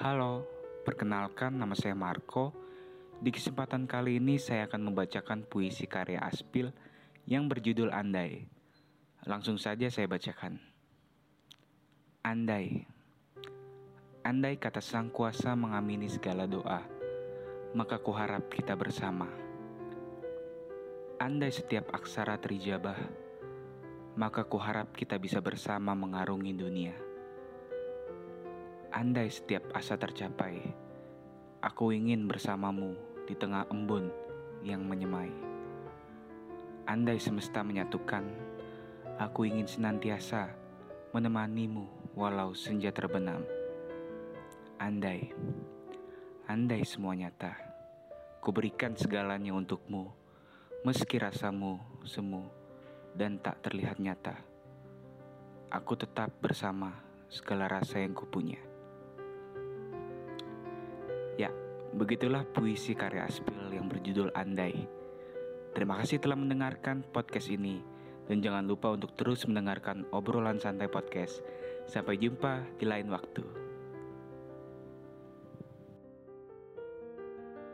Halo, perkenalkan nama saya Marco. Di kesempatan kali ini saya akan membacakan puisi karya Aspil yang berjudul Andai. Langsung saja saya bacakan. Andai. Andai kata sang kuasa mengamini segala doa, maka kuharap kita bersama. Andai setiap aksara terijabah, maka kuharap kita bisa bersama mengarungi dunia. Andai setiap asa tercapai, aku ingin bersamamu di tengah embun yang menyemai. Andai semesta menyatukan, aku ingin senantiasa menemanimu walau senja terbenam. Andai, andai semua nyata, kuberikan segalanya untukmu, meski rasamu semu dan tak terlihat nyata. Aku tetap bersama segala rasa yang kupunya. Ya, begitulah puisi karya Aspil yang berjudul Andai. Terima kasih telah mendengarkan podcast ini. Dan jangan lupa untuk terus mendengarkan obrolan santai podcast. Sampai jumpa di lain waktu.